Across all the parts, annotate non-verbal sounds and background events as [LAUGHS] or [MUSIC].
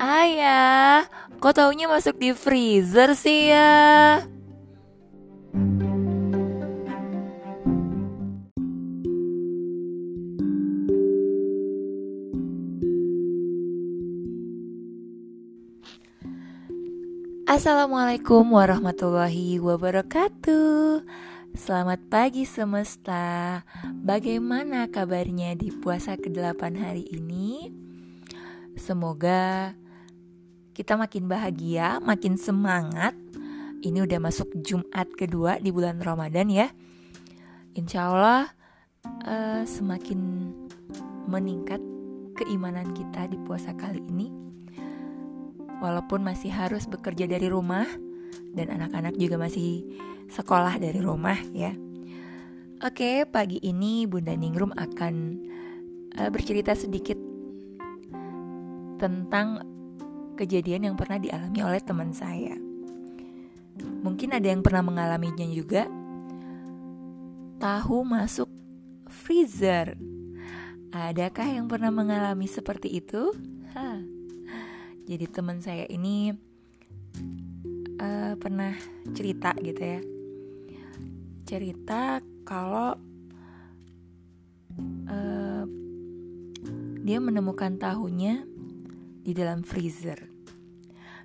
Ayah, kok taunya masuk di freezer sih ya? Assalamualaikum warahmatullahi wabarakatuh Selamat pagi semesta Bagaimana kabarnya di puasa ke-8 hari ini? Semoga kita makin bahagia, makin semangat. Ini udah masuk Jumat kedua di bulan Ramadan ya. Insya Allah uh, semakin meningkat keimanan kita di puasa kali ini. Walaupun masih harus bekerja dari rumah dan anak-anak juga masih sekolah dari rumah ya. Oke, pagi ini Bunda Ningrum akan uh, bercerita sedikit tentang kejadian yang pernah dialami oleh teman saya. Mungkin ada yang pernah mengalaminya juga. Tahu masuk freezer. Adakah yang pernah mengalami seperti itu? Hah. Jadi teman saya ini uh, pernah cerita gitu ya. Cerita kalau uh, dia menemukan tahunya di dalam freezer.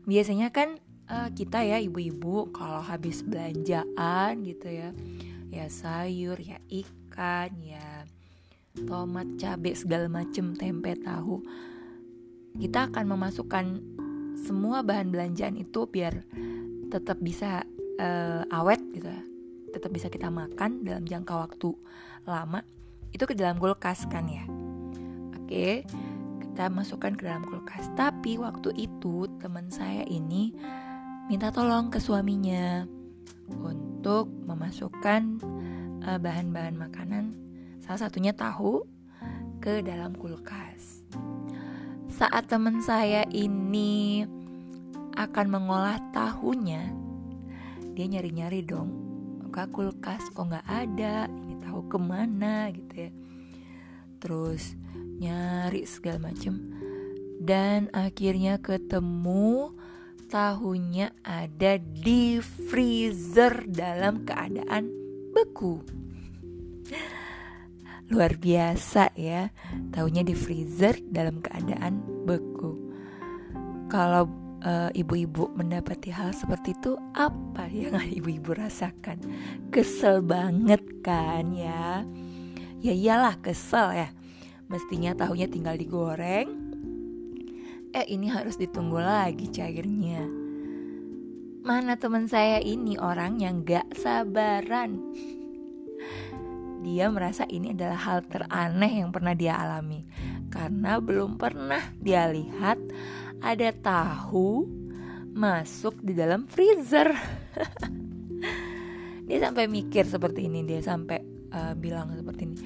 Biasanya kan uh, kita ya ibu-ibu kalau habis belanjaan gitu ya, ya sayur, ya ikan, ya tomat, cabai segala macem, tempe, tahu kita akan memasukkan semua bahan belanjaan itu biar tetap bisa uh, awet gitu ya. Tetap bisa kita makan dalam jangka waktu lama. Itu ke dalam kulkas kan ya. Oke kita masukkan ke dalam kulkas. Tapi waktu itu teman saya ini minta tolong ke suaminya untuk memasukkan uh, bahan-bahan makanan salah satunya tahu ke dalam kulkas. Saat teman saya ini akan mengolah tahunya, dia nyari-nyari dong ke kulkas kok nggak ada, ini tahu ke mana? Gitu ya. Terus nyari segala macem. Dan akhirnya ketemu tahunya ada di freezer dalam keadaan beku. Luar biasa ya tahunya di freezer dalam keadaan beku. Kalau uh, ibu-ibu mendapati hal seperti itu apa yang [LAUGHS] ibu-ibu rasakan? Kesel banget kan ya? Ya iyalah kesel ya mestinya tahunya tinggal digoreng eh ini harus ditunggu lagi cairnya mana teman saya ini orang yang gak sabaran dia merasa ini adalah hal teraneh yang pernah dia alami karena belum pernah dia lihat ada tahu masuk di dalam freezer. [LAUGHS] dia sampai mikir seperti ini, dia sampai uh, bilang seperti ini.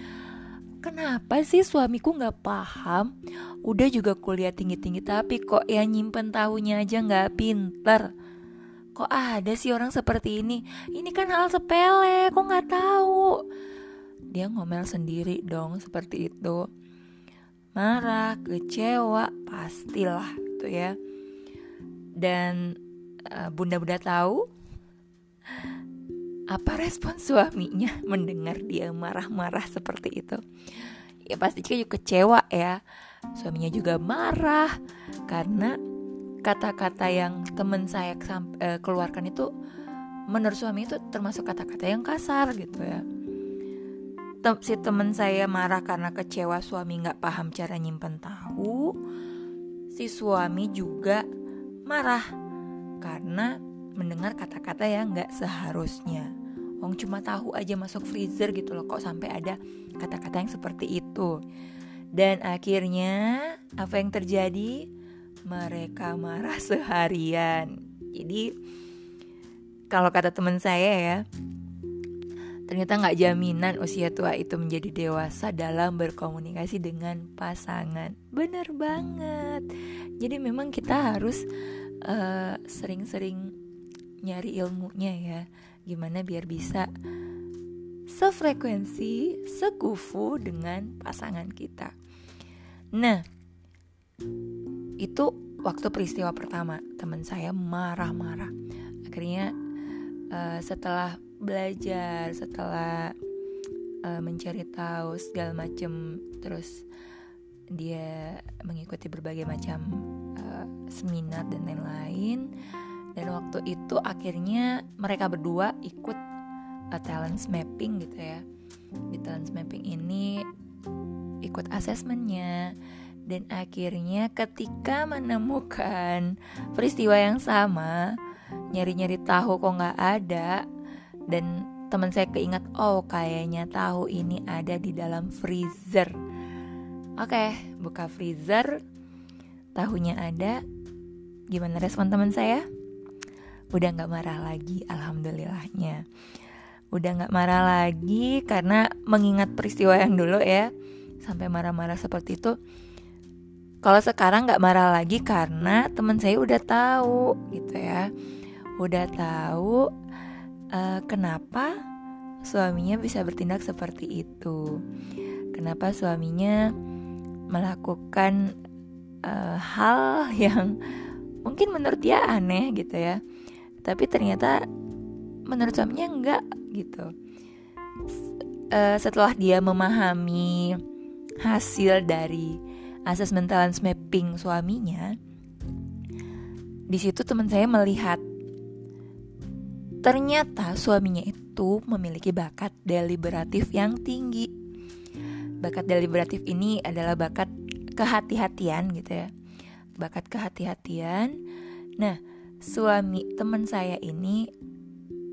Kenapa sih suamiku nggak paham? Udah juga kuliah tinggi-tinggi tapi kok ya nyimpen tahunya aja nggak pinter. Kok ada sih orang seperti ini? Ini kan hal sepele, kok nggak tahu? dia ngomel sendiri dong seperti itu marah kecewa pastilah gitu ya dan uh, bunda-bunda tahu apa respon suaminya [LAUGHS] mendengar dia marah-marah seperti itu? Ya pasti juga kecewa ya. Suaminya juga marah karena kata-kata yang teman saya uh, keluarkan itu menurut suami itu termasuk kata-kata yang kasar gitu ya. Si teman saya marah karena kecewa suami nggak paham cara nyimpen tahu. Si suami juga marah karena mendengar kata-kata yang nggak seharusnya Wong cuma tahu aja masuk freezer gitu loh kok sampai ada kata-kata yang seperti itu dan akhirnya apa yang terjadi mereka marah [LAUGHS] seharian jadi kalau kata teman saya ya Ternyata nggak jaminan usia tua itu menjadi dewasa dalam berkomunikasi dengan pasangan. Bener banget. Jadi memang kita harus sering eh, sering-sering nyari ilmunya ya. Gimana biar bisa sefrekuensi, sekufu dengan pasangan kita. Nah, itu waktu peristiwa pertama teman saya marah-marah akhirnya uh, setelah belajar setelah uh, mencari tahu segala macam terus dia mengikuti berbagai macam uh, seminar dan lain-lain dan waktu itu akhirnya mereka berdua ikut uh, talent mapping gitu ya. Di talent mapping ini ikut asesmennya dan akhirnya ketika menemukan peristiwa yang sama nyari-nyari tahu kok nggak ada dan teman saya keingat oh kayaknya tahu ini ada di dalam freezer. Oke buka freezer tahunya ada. Gimana respon teman saya udah nggak marah lagi alhamdulillahnya. Udah nggak marah lagi karena mengingat peristiwa yang dulu ya sampai marah-marah seperti itu. Kalau sekarang nggak marah lagi karena teman saya udah tahu gitu ya. Udah tahu uh, kenapa suaminya bisa bertindak seperti itu. Kenapa suaminya melakukan uh, hal yang mungkin menurut dia aneh gitu ya tapi ternyata menurut suaminya enggak gitu. Uh, setelah dia memahami hasil dari asesmen talent mapping suaminya di situ teman saya melihat ternyata suaminya itu memiliki bakat deliberatif yang tinggi. Bakat deliberatif ini adalah bakat kehati-hatian gitu ya. Bakat kehati-hatian. Nah suami teman saya ini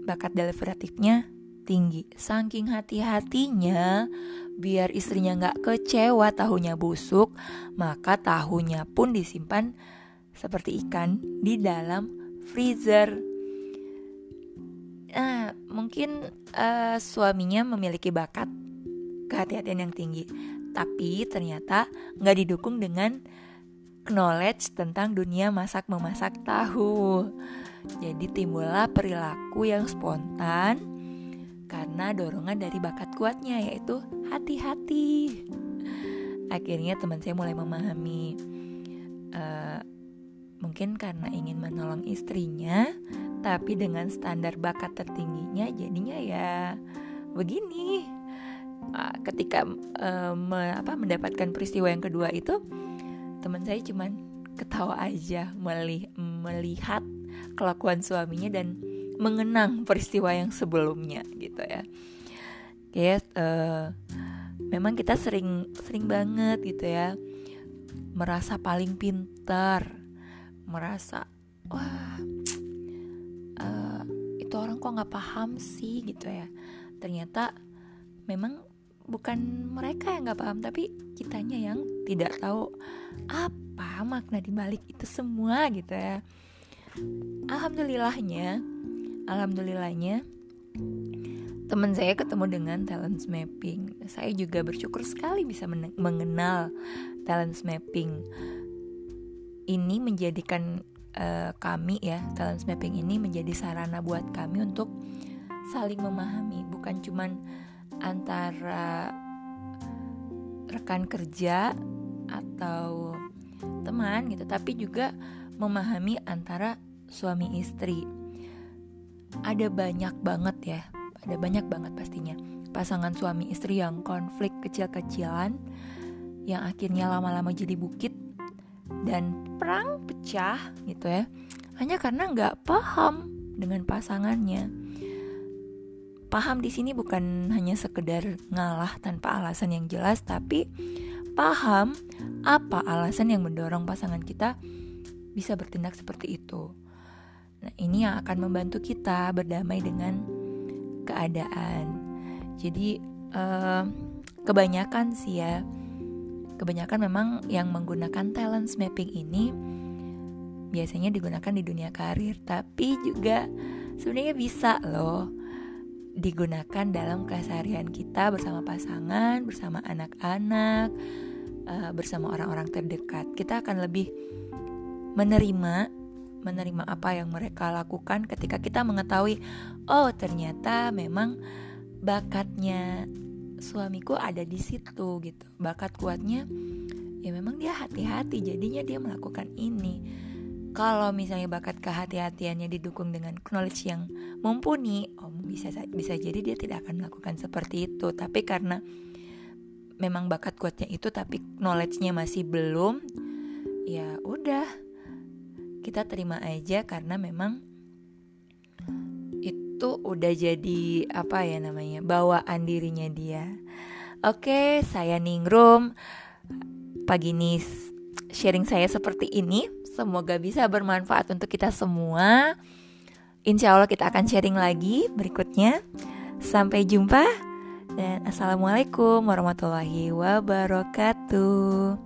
bakat deliberatifnya tinggi. Saking hati-hatinya biar istrinya nggak kecewa tahunya busuk maka tahunya pun disimpan seperti ikan di dalam freezer. Nah mungkin uh, suaminya memiliki bakat kehati-hatian yang tinggi tapi ternyata nggak didukung dengan knowledge tentang dunia masak memasak tahu jadi timbullah perilaku yang spontan karena dorongan dari bakat kuatnya yaitu hati-hati. Akhirnya teman saya mulai memahami uh, mungkin karena ingin menolong istrinya, tapi dengan standar bakat tertingginya jadinya ya begini. Uh, ketika uh, me, apa, mendapatkan peristiwa yang kedua itu, teman saya cuman ketawa aja melihat kelakuan suaminya dan mengenang peristiwa yang sebelumnya gitu ya. Oke, uh, memang kita sering sering banget gitu ya merasa paling pintar, merasa wah uh, itu orang kok nggak paham sih gitu ya. Ternyata memang bukan mereka yang nggak paham tapi kitanya yang tidak tahu apa makna dibalik itu semua gitu ya. Alhamdulillahnya alhamdulillahnya teman saya ketemu dengan talent mapping. Saya juga bersyukur sekali bisa mengenal talent mapping. Ini menjadikan uh, kami ya talent mapping ini menjadi sarana buat kami untuk saling memahami. Bukan cuman antara rekan kerja atau teman gitu tapi juga memahami antara suami istri. Ada banyak banget ya, ada banyak banget pastinya. Pasangan suami istri yang konflik kecil-kecilan yang akhirnya lama-lama jadi bukit dan perang pecah gitu ya. Hanya karena nggak paham dengan pasangannya paham di sini bukan hanya sekedar ngalah tanpa alasan yang jelas tapi paham apa alasan yang mendorong pasangan kita bisa bertindak seperti itu. Nah, ini yang akan membantu kita berdamai dengan keadaan. Jadi, uh, kebanyakan sih ya, kebanyakan memang yang menggunakan talent mapping ini biasanya digunakan di dunia karir, tapi juga sebenarnya bisa loh digunakan dalam keseharian kita bersama pasangan, bersama anak-anak, uh, bersama orang-orang terdekat. Kita akan lebih menerima menerima apa yang mereka lakukan ketika kita mengetahui oh ternyata memang bakatnya suamiku ada di situ gitu bakat kuatnya ya memang dia hati-hati jadinya dia melakukan ini kalau misalnya bakat kehati-hatiannya didukung dengan knowledge yang mumpuni oh bisa bisa jadi dia tidak akan melakukan seperti itu. Tapi karena memang bakat kuatnya itu tapi knowledge-nya masih belum ya udah. Kita terima aja karena memang itu udah jadi apa ya namanya bawaan dirinya dia. Oke saya Ningrum. Pagi ini sharing saya seperti ini Semoga bisa bermanfaat untuk kita semua. Insya Allah kita akan sharing lagi berikutnya. Sampai jumpa dan assalamualaikum warahmatullahi wabarakatuh.